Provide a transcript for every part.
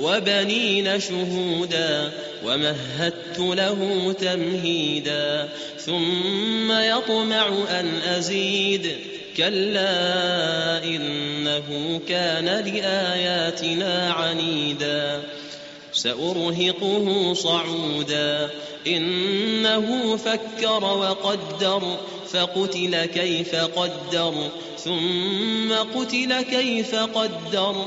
وبنين شهودا ومهدت له تمهيدا ثم يطمع أن أزيد كلا إنه كان لآياتنا عنيدا سأرهقه صعودا إنه فكر وقدر فقتل كيف قدر ثم قتل كيف قدر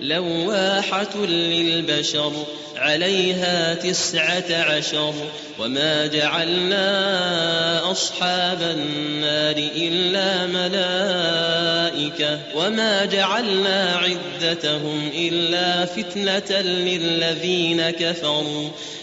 لواحة للبشر عليها تسعة عشر. وما جعلنا أصحاب النار إلا ملائكة. وما جعلنا عدتهم إلا فتنة للذين كفروا.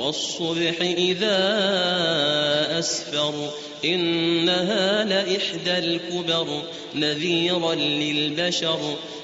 والصبح إذا أسفر إنها لإحدى الكبر نذيرا للبشر.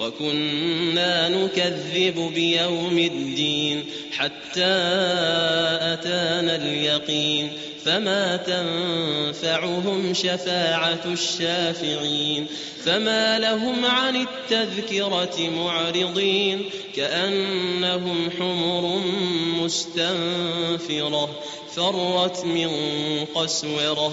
وكنا نكذب بيوم الدين حتى أتانا اليقين فما تنفعهم شفاعة الشافعين فما لهم عن التذكرة معرضين كأنهم حمر مستنفرة فرت من قسورة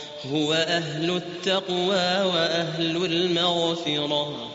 هو أهل التقوى وأهل المغفرة.